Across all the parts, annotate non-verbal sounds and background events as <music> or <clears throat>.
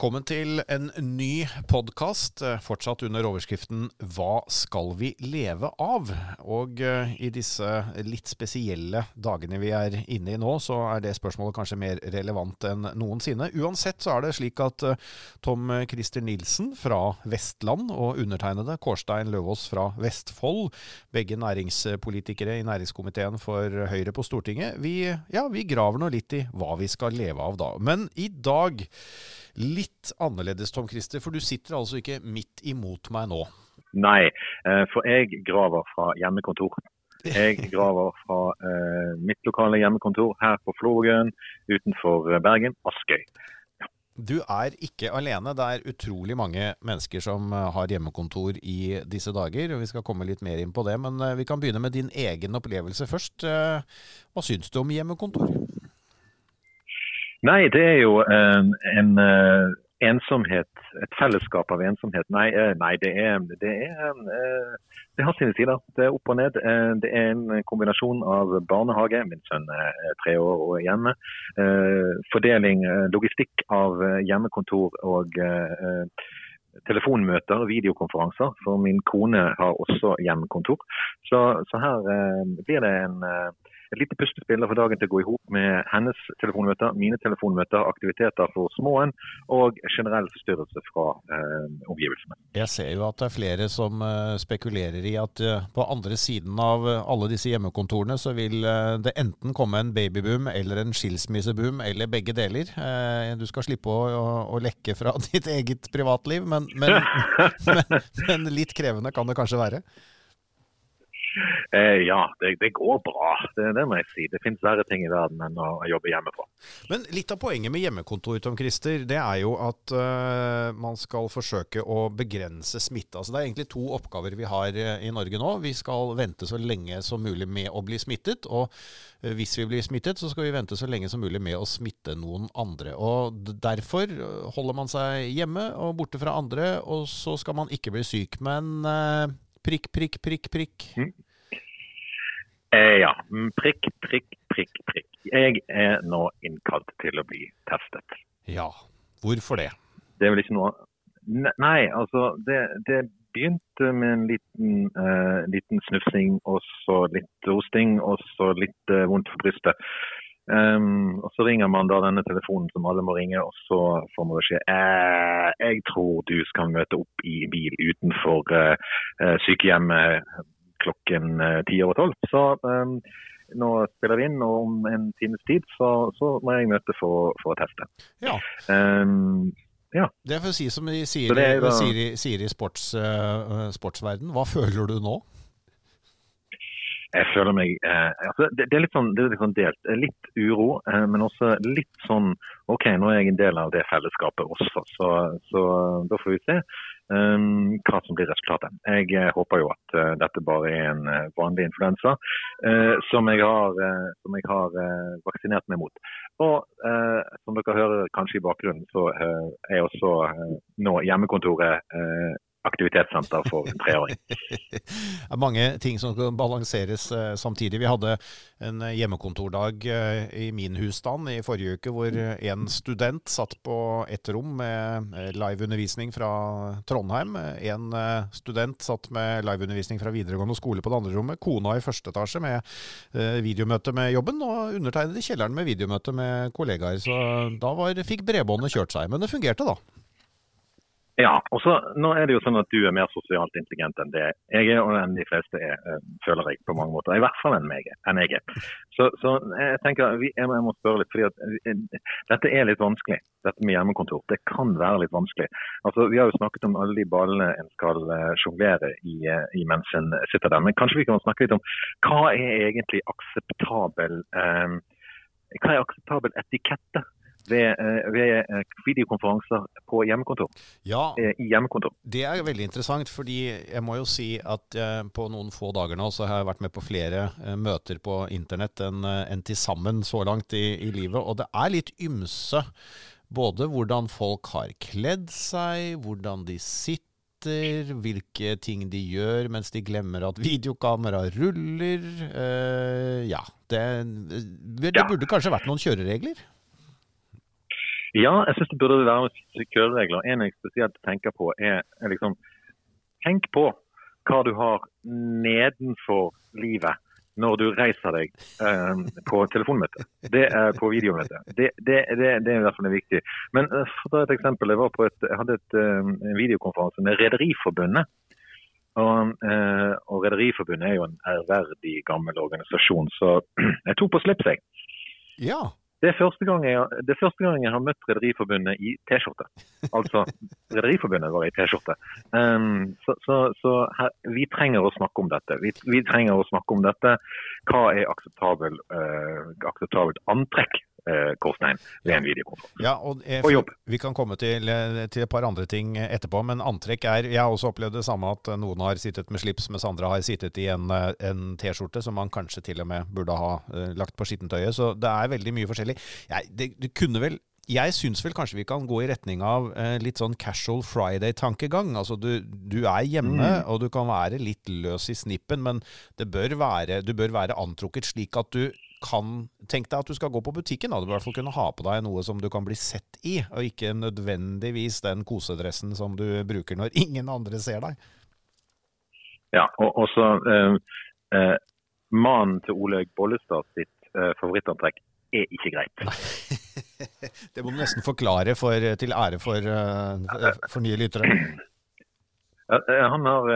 Velkommen til en ny podkast, fortsatt under overskriften 'Hva skal vi leve av?' Og eh, i disse litt spesielle dagene vi er inne i nå, så er det spørsmålet kanskje mer relevant enn noensinne. Uansett så er det slik at eh, Tom Christer Nilsen fra Vestland og undertegnede Kårstein Løvaas fra Vestfold, begge næringspolitikere i næringskomiteen for Høyre på Stortinget, vi, ja, vi graver nå litt i hva vi skal leve av da. Men i dag litt annerledes, Tom Christer, for du sitter altså ikke midt imot meg nå. Nei, eh, for jeg graver fra hjemmekontor. Jeg <laughs> graver fra eh, mitt lokale hjemmekontor her på Florøen utenfor Bergen, Askøy. Du er ikke alene. Det er utrolig mange mennesker som eh, har hjemmekontor i disse dager. og Vi skal komme litt mer inn på det, men vi kan begynne med din egen opplevelse først. Hva syns du om hjemmekontor? Nei, det er jo en, en uh, ensomhet, et fellesskap av ensomhet. Nei, uh, nei det, er, det, er, det har sine sider. Det er opp og ned. det er en kombinasjon av barnehage, min sønn er tre år og hjemme, fordeling, logistikk av hjemmekontor og telefonmøter og videokonferanser, for min kone har også hjemmekontor. Så, så her blir det en et lite pustespill for dagen til å gå i hop med hennes telefonmøter, mine telefonmøter, aktiviteter for småen og generell forstyrrelse fra eh, omgivelsene. Jeg ser jo at det er flere som uh, spekulerer i at uh, på andre siden av uh, alle disse hjemmekontorene så vil det enten komme en babyboom eller en skilsmisseboom eller begge deler. du skal slippe å, å, å, lekke fra <laughs> ditt eget privatliv, men, men, <laughs> men, men litt krevende kan det kanskje være? Eh, ja, det, det, går bra. Det, det, må jeg si. Det finnes verre ting i verden enn å, jobbe hjemmefra. Men litt av poenget med hjemmekontor Tom Christer, det er jo at uh, man skal forsøke å begrense smitte. Altså, det er egentlig to oppgaver vi har uh, i Norge nå. Vi skal vente så lenge som mulig med å bli smittet. Og uh, hvis vi blir smittet, så skal vi vente så lenge som mulig med å smitte noen andre. Og Derfor holder man seg hjemme og borte fra andre, og så skal man ikke bli syk. Men prikk, prikk, prikk, prikk. Mm. Eh, ja. Mm, prikk, prikk, prikk, prikk. Jeg er nå innkalt til å bli testet. Ja. Hvorfor det? Det er vel ikke noe Nei, altså det, det begynte med en liten, uh, liten snufsing, og så litt hosting, og så litt uh, vondt for brystet. Um, og Så ringer man da denne telefonen som alle må ringe, og så får man beskjed eh, jeg tror du skal møte opp i bil utenfor uh, sykehjemmet klokken eh, ti over tolv. Så um, nå spiller vi inn, og om en times tid så, så må jeg møte for, for å teste. Ja. Um, ja. Det å si som de sier, da... sier, i sports, uh, sportsverden. Hva føler du nå? Jeg føler meg eh, altså det, det, er litt sånn, det er litt sånn delt. Litt uro, eh, men også litt sånn OK, nå er jeg en del av det fellesskapet også, så, så da får vi se hva som blir resultatet. Jeg uh, håper jo at uh, dette bare er en uh, vanlig influensa som jeg har, som jeg har vaksinert meg mot. Og som dere hører kanskje i bakgrunnen, så er også nå hjemmekontoret aktivitetssenter for en treåring. <laughs> det er mange ting som skal balanseres uh, samtidig. Vi hadde en hjemmekontordag uh, i min husstand i forrige uke, hvor en student satt på ett rom med uh, liveundervisning fra Trondheim. En student satt med liveundervisning fra videregående skole på det andre rommet. Kona i første etasje med videomøte med jobben, og undertegnede kjelleren med videomøte med kollegaer. Så da var, fikk bredbåndet kjørt seg. Men det fungerte, da. Ja, og så Nå er det jo sånn at du er mer sosialt intelligent enn det jeg er, og enn de fleste er, eh, føler jeg på mange måter. I hvert fall enn, meg, enn jeg er. Så, så jeg tenker, jeg må spørre litt, fordi at eh, dette er litt vanskelig, dette med hjemmekontor. Det kan være litt vanskelig. Altså, Vi har jo snakket om alle de ballene en skal eh, sjonglere i, i, mens en sitter der. Men kanskje vi kan snakke litt om hva er egentlig akseptabel, eh, hva er akseptabel etikette ved, eh, ved eh, videokonferanser på hjemmekontor. Ja, eh, i hjemmekontor. Det er veldig interessant, fordi jeg må jo si at på noen få dager nå så har jeg vært med på flere møter på internett enn en til sammen så langt i, i livet. Og det er litt ymse. Både hvordan folk har kledd seg, hvordan de sitter hvilke ting de gjør mens de glemmer at videokamera ruller. Uh, ja, det, det, burde kanskje vært noen kjøreregler? Ja, jeg syns det burde være kjøreregler. En jeg spesielt tenker på, er, er liksom Tenk på hva du har nedenfor livet når du reiser deg eh, på telefonmøte. Det er på videomøte. Det, det, det, det, er i hvert fall viktig. Men uh, for å ta et eksempel. Jeg, et, jeg hadde et, uh, en videokonferanse med Rederiforbundet. Og, uh, og Rederiforbundet er jo en ærverdig gammel organisasjon, så <clears throat> jeg tok på slips, jeg. Ja. Det er første gang jeg, gang jeg har møtt Rederiforbundet i T-skjorte. Altså, <laughs> Rederiforbundet var i T-skjorte. Um, så, så, så her, vi trenger å snakke om dette. Vi, vi, trenger å snakke om dette. Hva er akseptabel, uh, akseptabelt antrekk eh, Kårstein ved en videokonferanse. Ja, og, eh, for, jobb. Vi kan komme til, eh, til, et par andre ting etterpå, men antrekk er Jeg har også opplevd det samme at noen har sittet med slips, mens andre har sittet i en, eh, en T-skjorte som man kanskje til og med burde ha eh, lagt på skittentøyet. Så det er veldig mye forskjellig. Jeg, det, det kunne vel jeg syns vel kanskje vi kan gå i retning av eh, litt sånn casual Friday-tankegang. Altså du, du, er hjemme, mm. og du kan være litt løs i snippen, men bør være, du bør være antrukket slik at du kan Tenk deg at du skal gå på butikken. Da. Du bør i hvert fall kunne ha på deg noe som du kan bli sett i, og ikke nødvendigvis den kosedressen som du bruker når <laughs> ingen andre ser deg. Ja, og også eh, eh, Mannen til Olaug Bollestad sitt eh, favorittantrekk er ikke greit. <laughs> det må du nesten forklare for, til ære for, uh, for nye lyttere. Han har,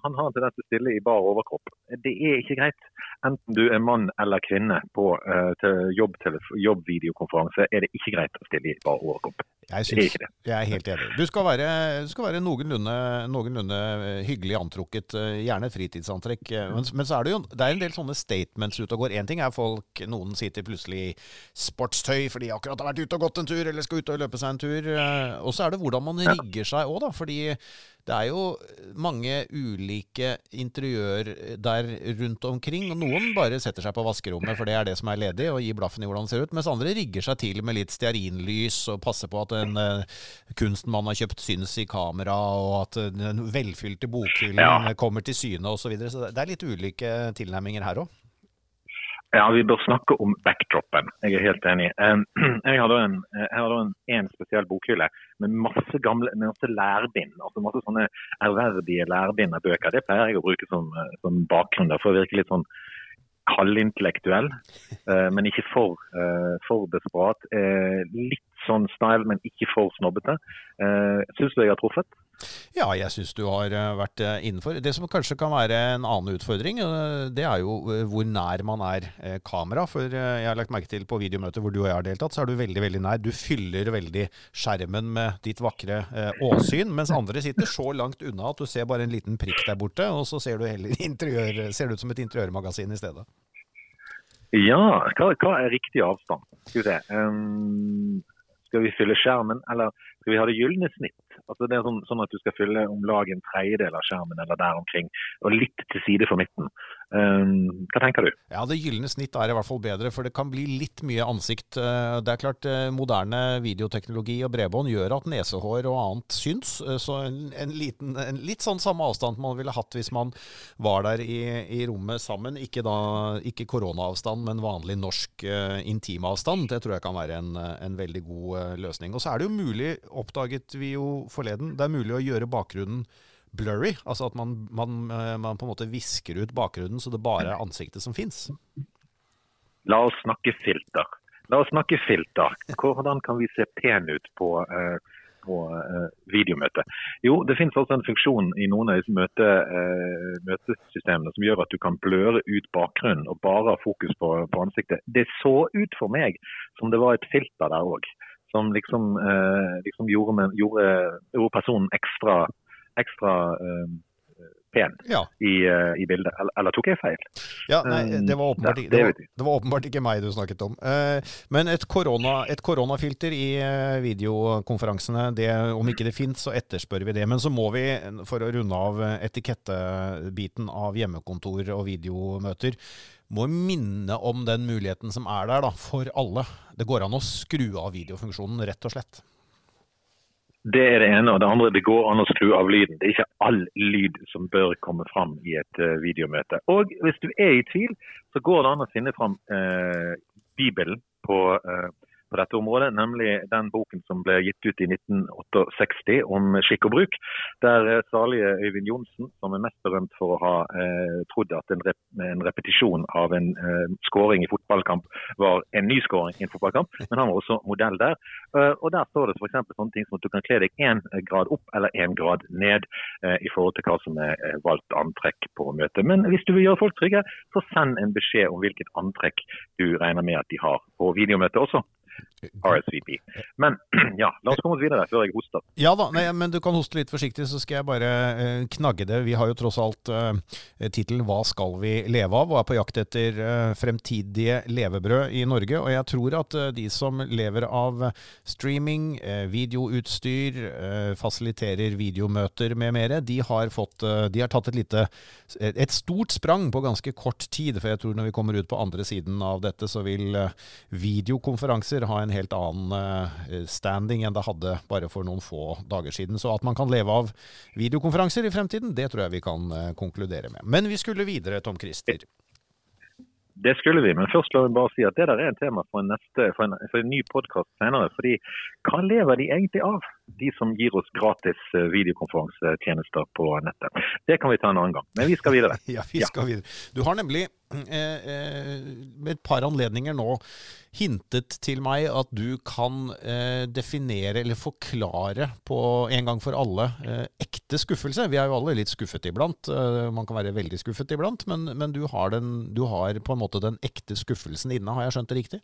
han har til dette stille i bar overkropp. Det er ikke greit enten du er mann eller kvinne på jobb, jobbvideokonferanse, er det ikke greit å stille i bare overkopp. Jeg, synes, jeg er helt enig. Du skal være, du skal være noenlunde, noenlunde, eh, hyggelig antrukket, eh, gjerne fritidsantrekk. Men, men, så er det jo det er en del sånne statements ute og går. Én ting er folk, noen sitter plutselig i sportstøy fordi de akkurat har vært ute og gått en tur, eller skal ut og løpe seg en tur. Og så er det hvordan man rigger seg òg, da. Fordi det er jo mange ulike interiør der rundt omkring. og Noen bare setter seg på vaskerommet, for det er det som er ledig, og gir blaffen i hvordan det ser ut. Mens andre rigger seg til med litt stearinlys og passer på at en uh, kunsten man har kjøpt, syns i kamera, og at den velfylte bokhyllen ja. kommer til syne osv. Så, videre. så det er litt ulike tilnærminger her òg. Ja, Vi bør snakke om backdropen. Jeg er helt enig. <clears throat> Jeg hadde en, jeg da en, en spesiell bokhylle med masse gamle, med masse lærbind. altså Masse sånne ærverdige lærbind av bøker. Det pleier jeg å bruke som, som bakgrunn for å virke litt sånn halvintellektuell, eh, men ikke for, eh, for desperat. Eh, litt sånn style, men ikke for snobbete. Syns du jeg har truffet? Ja, jeg syns du har vært innenfor. Det som kanskje kan være en annen utfordring, det er jo hvor nær man er kamera. For jeg har lagt merke til på videomøter hvor du og jeg har deltatt, så er du veldig veldig nær. Du fyller veldig skjermen med ditt vakre åsyn, mens andre sitter så langt unna at du ser bare en liten prikk der borte, og så ser du heller <laughs> interiør, ser det ut som et interiørmagasin i stedet. Ja, hva, hva, er riktig avstand? Skal vi se. Um, skal vi fylle skjermen, eller skal vi ha det gylne snitt? Altså det er sånn, sånn, at du skal fylle om lag en tredjedel av skjermen eller der omkring, og litt til side for midten. Um, hva tenker du? Ja, Det gylne snitt er i hvert fall bedre, for det kan bli litt mye ansikt. Eh, det er klart, eh, Moderne videoteknologi og bredbånd gjør at nesehår og annet syns. Eh, så en, en, liten, en litt sånn samme avstand man ville hatt hvis man var der i, i rommet sammen. Ikke, da, ikke koronaavstand, men vanlig norsk uh, intimavstand. Det tror jeg kan være en, en veldig god uh, løsning. Og så er det jo mulig, oppdaget vi jo forleden, det er mulig å gjøre bakgrunnen blurry. Altså at man, man, eh, man på en måte visker ut bakgrunnen så det bare er ansiktet som fins. La oss snakke filter. La oss snakke filter. Hvordan kan vi se pen ut på, uh, på uh, videomøte? Jo, det finnes også en funksjon i noen av disse møte, møtesystemene som gjør at du kan bløre ut bakgrunnen og bare ha fokus på, på, ansiktet. Det så ut for meg som det var et filter der òg som liksom, eh, liksom gjorde, gjorde, gjorde, personen ekstra, ekstra eh, pen ja. i, uh, i, bildet. Eller, eller, tok jeg feil? Ja, nei, det var, åpenbart, det, det, var, det var, åpenbart, ikke meg du snakket om. Uh, men et, korona, et, koronafilter i uh, videokonferansene, det, om ikke det fins, så etterspør vi det. Men så må vi, for å runde av etikettebiten av hjemmekontor og videomøter, må minne om den muligheten som er der da, for alle. Det går an å skru av videofunksjonen, rett og slett. Det er det ene. Og det andre, det går an å skru av lyden. Det er ikke all lyd som bør komme fram i et uh, videomøte. Og hvis du er i tvil, så går det an å finne fram uh, Bibelen på, uh, dette området, nemlig den boken som ble gitt ut i 1968 om skikk og bruk. Der eh, salige Øyvind Johnsen, som er mest berømt for å ha eh, trodd at en, rep en, repetisjon av en eh, skåring i fotballkamp var en ny skåring i en fotballkamp, men han var også modell der. Uh, og Der står det f.eks. sånne ting som at du kan kle deg én grad opp eller én grad ned eh, i forhold til hva som er valgt antrekk på møtet. Men hvis du vil gjøre folk trygge, så send en beskjed om hvilket antrekk du regner med at de har på videomøtet også. RSVP. Men <clears throat> ja, la oss komme oss videre før jeg hoster. Ja da, nei, men du kan hoste litt forsiktig, så skal jeg bare eh, knagge det. Vi har jo tross alt eh, tittelen 'Hva skal vi leve av?' og er på jakt etter eh, fremtidige levebrød i Norge. Og jeg tror at eh, de som lever av streaming, eh, videoutstyr, eh, fasiliterer videomøter med mere, de har, fått, de har tatt et lite et stort sprang på ganske kort tid. For jeg tror når vi kommer ut på andre siden av dette, så vil videokonferanser ha en helt annen eh, standing enn det hadde bare for noen få dager siden. Så at man kan leve av videokonferanser i fremtiden, det tror jeg vi kan eh, konkludere med. Men vi skulle videre, Tom Christer. Det skulle vi, men først la meg bare si at det der er en tema for en, neste, for en, for en ny podkast senere. fordi hva lever de egentlig av, de som gir oss gratis eh, videokonferansetjenester på nettet? Det kan vi ta en annen gang. Men vi skal videre. <laughs> ja, vi skal ja. videre. Du har nemlig eh, eh, et par anledninger nå hintet til meg at du kan eh, definere eller forklare på en gang for alle eh, ekte skuffelse. Vi er jo alle litt skuffet iblant. Eh, man kan være veldig skuffet iblant, men, men du, har den, du, har på en måte den ekte skuffelsen inne. Har jeg skjønt det riktig?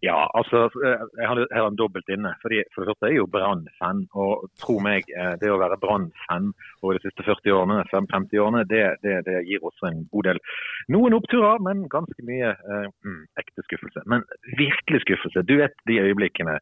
Ja, altså eh, jeg har, jeg har en dobbelt inne. Fordi, for det første er jeg jo Brann-fan. Og tro meg, eh, det å være Brann-fan over de siste 40 årene, 50 årene, det, det, det, gir også en god del Noen oppturer, men ganske mye eh, mm, ekte skuffelse. Men virkelig skuffelse. Du vet de øyeblikkene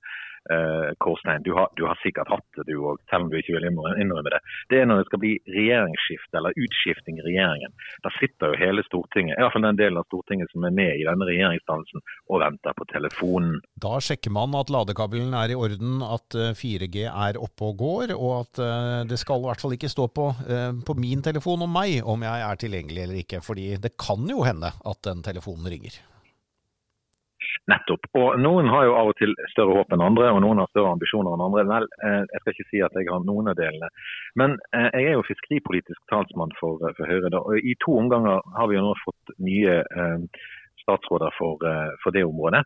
eh, Kårstein, du har, du har, sikkert hatt det du òg, selv om du ikke vil innrømme det. Det er når det skal bli regjeringsskifte eller utskifting i regjeringen. Da sitter jo hele Stortinget, i hvert fall den delen av Stortinget som er med i denne regjeringsdannelsen, og venter på telefonen. Da sjekker man at ladekabelen er i orden, at 4G eh, er oppe og går, og at eh, det skal i hvert fall ikke stå på, eh, på min telefon om meg om jeg er tilgjengelig eller ikke. fordi det kan jo hende at den telefonen ringer. Nettopp. Og Noen har jo av og til større håp enn andre, og noen har større ambisjoner enn andre. Vel, eh, jeg skal ikke si at jeg har noen av delene. Men eh, jeg er jo fiskeripolitisk talsmann for, eh, for Høyre. Da. og I to omganger har vi jo nå fått nye statsråder for, for, det området.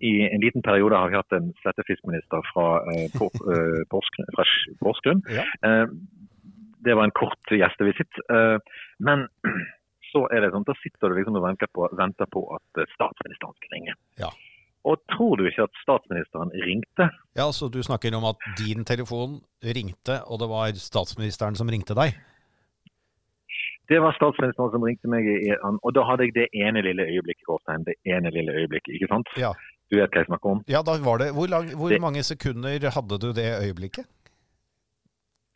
I en liten periode har vi hatt en settefiskminister fra, Porsgrunn. Ja. Det var en kort gjestevisitt. Men så er det sånn, da sitter du liksom og venter på, venter på at eh, statsministeren skal ringe. Ja. Og tror du ikke at statsministeren ringte? Ja, Så du snakker om at din telefon ringte, og det var statsministeren som ringte deg? Det var statsministeren som ringte meg, og da hadde jeg det ene lille øyeblikket. Gåstein, det ene lille øyeblikket, ikke sant? Ja. Du vet hva jeg snakker om? Ja, da var det. Hvor, lang, hvor det... mange sekunder hadde du det øyeblikket?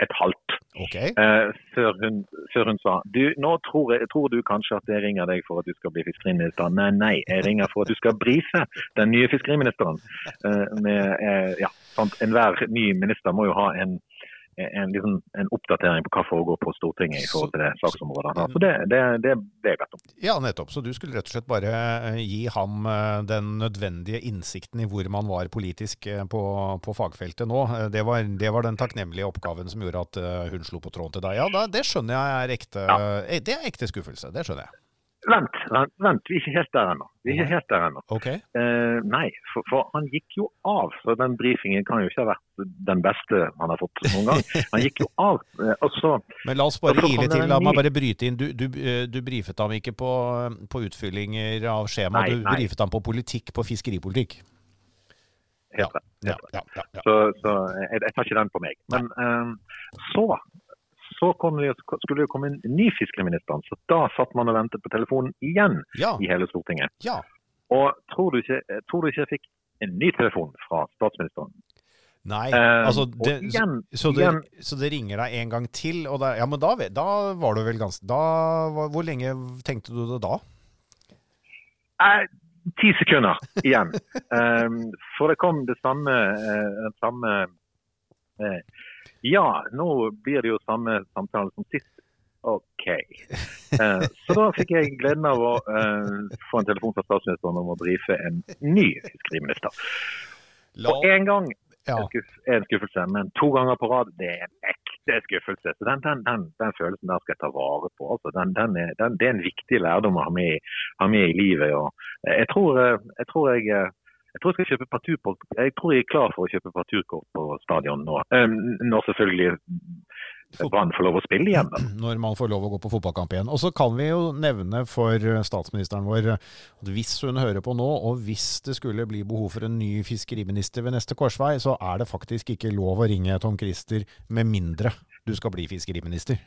Et halvt. Okay. Eh, før, hun, før, hun, sa du, nå tror, jeg, tror, du kanskje at jeg ringer deg for at du skal bli fiskeriminister. Nei, nei, jeg ringer for at du skal brife den nye fiskeriministeren. Eh, med, eh, ja, Enhver ny minister må jo ha en en, liksom, en, oppdatering på hva foregår på Stortinget i forhold til det saksområdet. Så det, det, det ble jeg bedt om. Ja, nettopp. Så du skulle rett og slett bare eh, gi ham eh, den nødvendige innsikten i hvor man var politisk eh, på, på fagfeltet nå. Det var, det var, den takknemlige oppgaven som gjorde at hun slo på tråden til deg. Ja, det skjønner jeg er ekte, ja. det er ekte skuffelse. Det skjønner jeg. Vent, vent, vent, vi er ikke helt der ennå. Vi er ikke helt der ennå. Okay. Eh, nei, for, for, han gikk jo av. Så den brifingen kan jo ikke ha vært den beste han har fått noen gang. Han gikk jo av. Eh, også, Men la oss bare ile til. La meg bare bryte inn. Du, du, eh, du brifet ham ikke på, på, utfyllinger av skjema, nei, du nei. brifet ham på politikk, på fiskeripolitikk. Helt rett. Ja, ja, ja, så, så jeg, jeg, tar ikke den på meg. Men um, så så det, skulle det komme en ny fiskeriminister, så da satt man og ventet på telefonen igjen ja. i hele Stortinget. Ja. Og tror du, ikke, tror du, ikke, jeg fikk en ny telefon fra statsministeren? Nei, eh, altså det, igjen, så, det, så, det, ringer deg en gang til, og der, ja, men da, da, var du vel ganske da, Hvor lenge tenkte du det da? Eh, ti sekunder igjen. um, <laughs> for det kom det samme, uh, den samme uh, ja, nå blir det jo samme samtale som sist. OK. Eh, så da fikk jeg gleden av å eh, få en telefon fra statsministeren om å brife en ny fiskeriminister. Og én gang ja. en, skuff, en skuffelse, men to ganger på rad det er en ekte skuffelse. Så Den, den, den, den følelsen der skal jeg ta vare på. Altså, den, den er, den, det er en viktig lærdom å ha med, ha med i livet. Og eh, jeg, tror, eh, jeg tror jeg eh, jeg tror jeg skal kjøpe parturkort. Jeg tror jeg er klar for å kjøpe parturkort på stadion nå. Eh, Når selvfølgelig Brann får lov å spille igjen. da. <clears throat> når man får lov å gå på fotballkamp igjen. Og så kan vi jo nevne for statsministeren vår at hvis hun hører på nå, og hvis det skulle bli behov for en ny fiskeriminister ved neste korsvei, så er det faktisk ikke lov å ringe Tom Christer med mindre du skal bli fiskeriminister.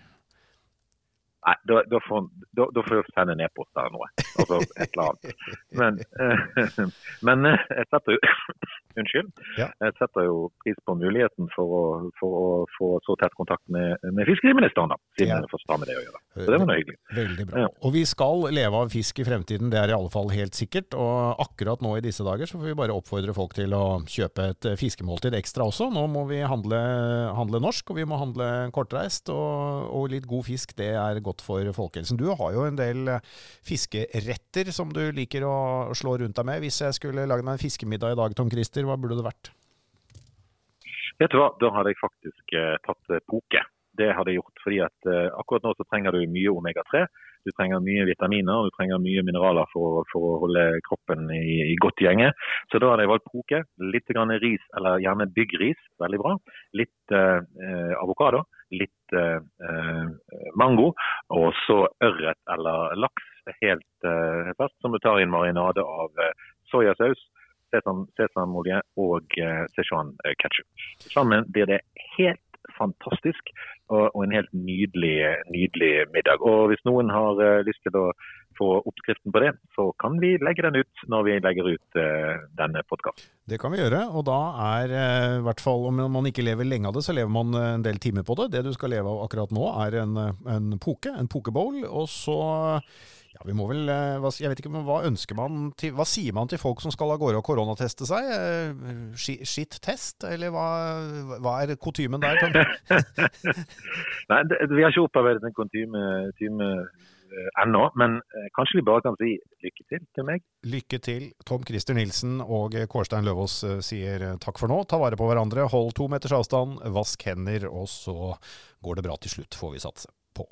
Nei, da, da, får, da, da får jeg sende en e-post eller noe. Altså et eller annet. Men, eh, <laughs> men eh, jeg setter jo Unnskyld. Ja. Setter jo pris på muligheten for å, for å få så tett kontakt med, med fiskeriministeren, da. Siden Ja. får ta med det å gjøre. Så det var noe hyggelig. Veldig bra. Ja. Og vi skal leve av fisk i fremtiden, det er i alle fall helt sikkert. Og akkurat nå i disse dager så får vi bare oppfordre folk til å kjøpe et eh, fiskemåltid ekstra også. Nå må vi handle, handle norsk, og vi må handle kortreist. Og, og litt god fisk, det er godt for folkehelsen. Du har jo en del eh, fiskeretter som du liker å slå rundt deg med. Hvis jeg skulle lage meg en fiskemiddag i dag, Tom Christer, hva burde det vært? Vet du hva, da hadde jeg faktisk eh, tatt eh, poke. Det hadde jeg gjort. fordi at eh, akkurat nå så trenger du mye omega-3. Du trenger mye vitaminer, du trenger mye mineraler for, for å holde kroppen i, i godt gjenge. Så da hadde jeg valgt poke. Litt grann ris, eller gjerne byggris, veldig bra. Litt eh, eh, avokado, litt eh, mango, og så ørret eller laks helt eh, fast, som du tar i en marinade av soyasaus, sesam, sesamolje og eh, Sichuan eh. Sammen blir det helt fantastisk og, og en helt nydelig, nydelig middag. Og hvis noen har eh, lyst til å få oppskriften på det, så kan vi legge den ut når vi legger ut eh, denne podkasten. Det kan vi gjøre, og da er eh, i hvert fall om man ikke lever lenge av det, så lever man eh, en del timer på det. Det du skal leve av akkurat nå er en, en poke, en pokebowl, og så ja, vi må vel, eh, jeg vet ikke, men hva ønsker man til, hva sier man til folk som skal av gårde og koronateste seg? Eh, Skitt-test, eller hva, hva er kutymen der? <laughs> Nei, det, vi har ikke opparbeidet en kutyme tyme, eh, ennå, men kanskje vi bare kan si lykke til til meg. Lykke til. Tom Christer Nilsen og Kårstein Løvaas sier takk for nå. Ta vare på hverandre, hold to meters avstand, vask hender, og så går det bra til slutt, får vi satse på.